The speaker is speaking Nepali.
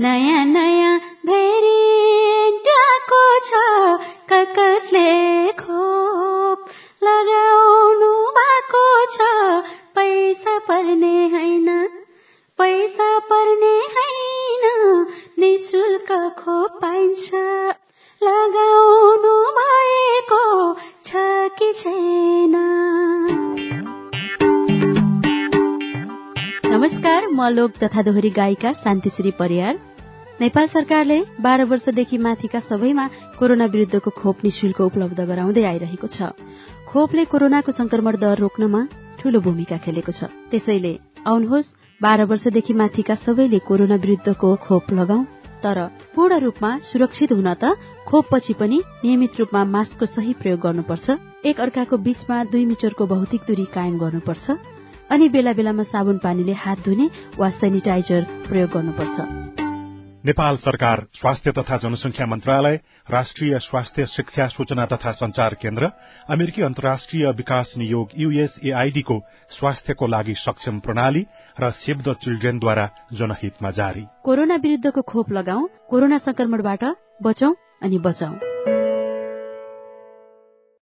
नयाँ नयाँ भेरिएन्टको छ कसले खोप लगाउनु भएको छ। पैसा पर्ने होइन पैसा पर्ने होइन निशुल्क खोप पाइन्छ। लगाउनु भएको छ कि छैन? नमस्कार म लोक तथा दोहोरी गायिका शान्तिश्री परियार। नेपाल सरकारले बाह्र वर्षदेखि माथिका सबैमा कोरोना विरूद्धको खोप निशुल्क उपलब्ध गराउँदै आइरहेको छ। खोपले कोरोनाको संक्रमण दर रोक्नमा ठूलो भूमिका खेलेको छ। त्यसैले आउनुहोस् बाह्र वर्षदेखि माथिका सबैले कोरोना विरूद्धको खोप लगाऊ तर पूर्ण रूपमा सुरक्षित हुन त खोपपछि पनि नियमित रूपमा मास्कको सही प्रयोग गर्नुपर्छ। एक अर्काको बीचमा दुई मिटरको भौतिक दूरी कायम गर्नुपर्छ। अनि बेला बेलामा साबुन पानीले हात धुने वा सेनिटाइजर प्रयोग गर्नुपर्छ। नेपाल सरकार स्वास्थ्य तथा जनसंख्या मन्त्रालय राष्ट्रिय स्वास्थ्य शिक्षा सूचना तथा संचार केन्द्र अमेरिकी अन्तर्राष्ट्रिय विकास नियोग यूएसएआईडीको स्वास्थ्यको लागि सक्षम प्रणाली र सेभ द चिल्ड्रेनद्वारा जनहितमा जारी। कोरोना विरूद्धको खोप लगाऊ कोरोना संक्रमणबाट बचौं अनि बचाऊ।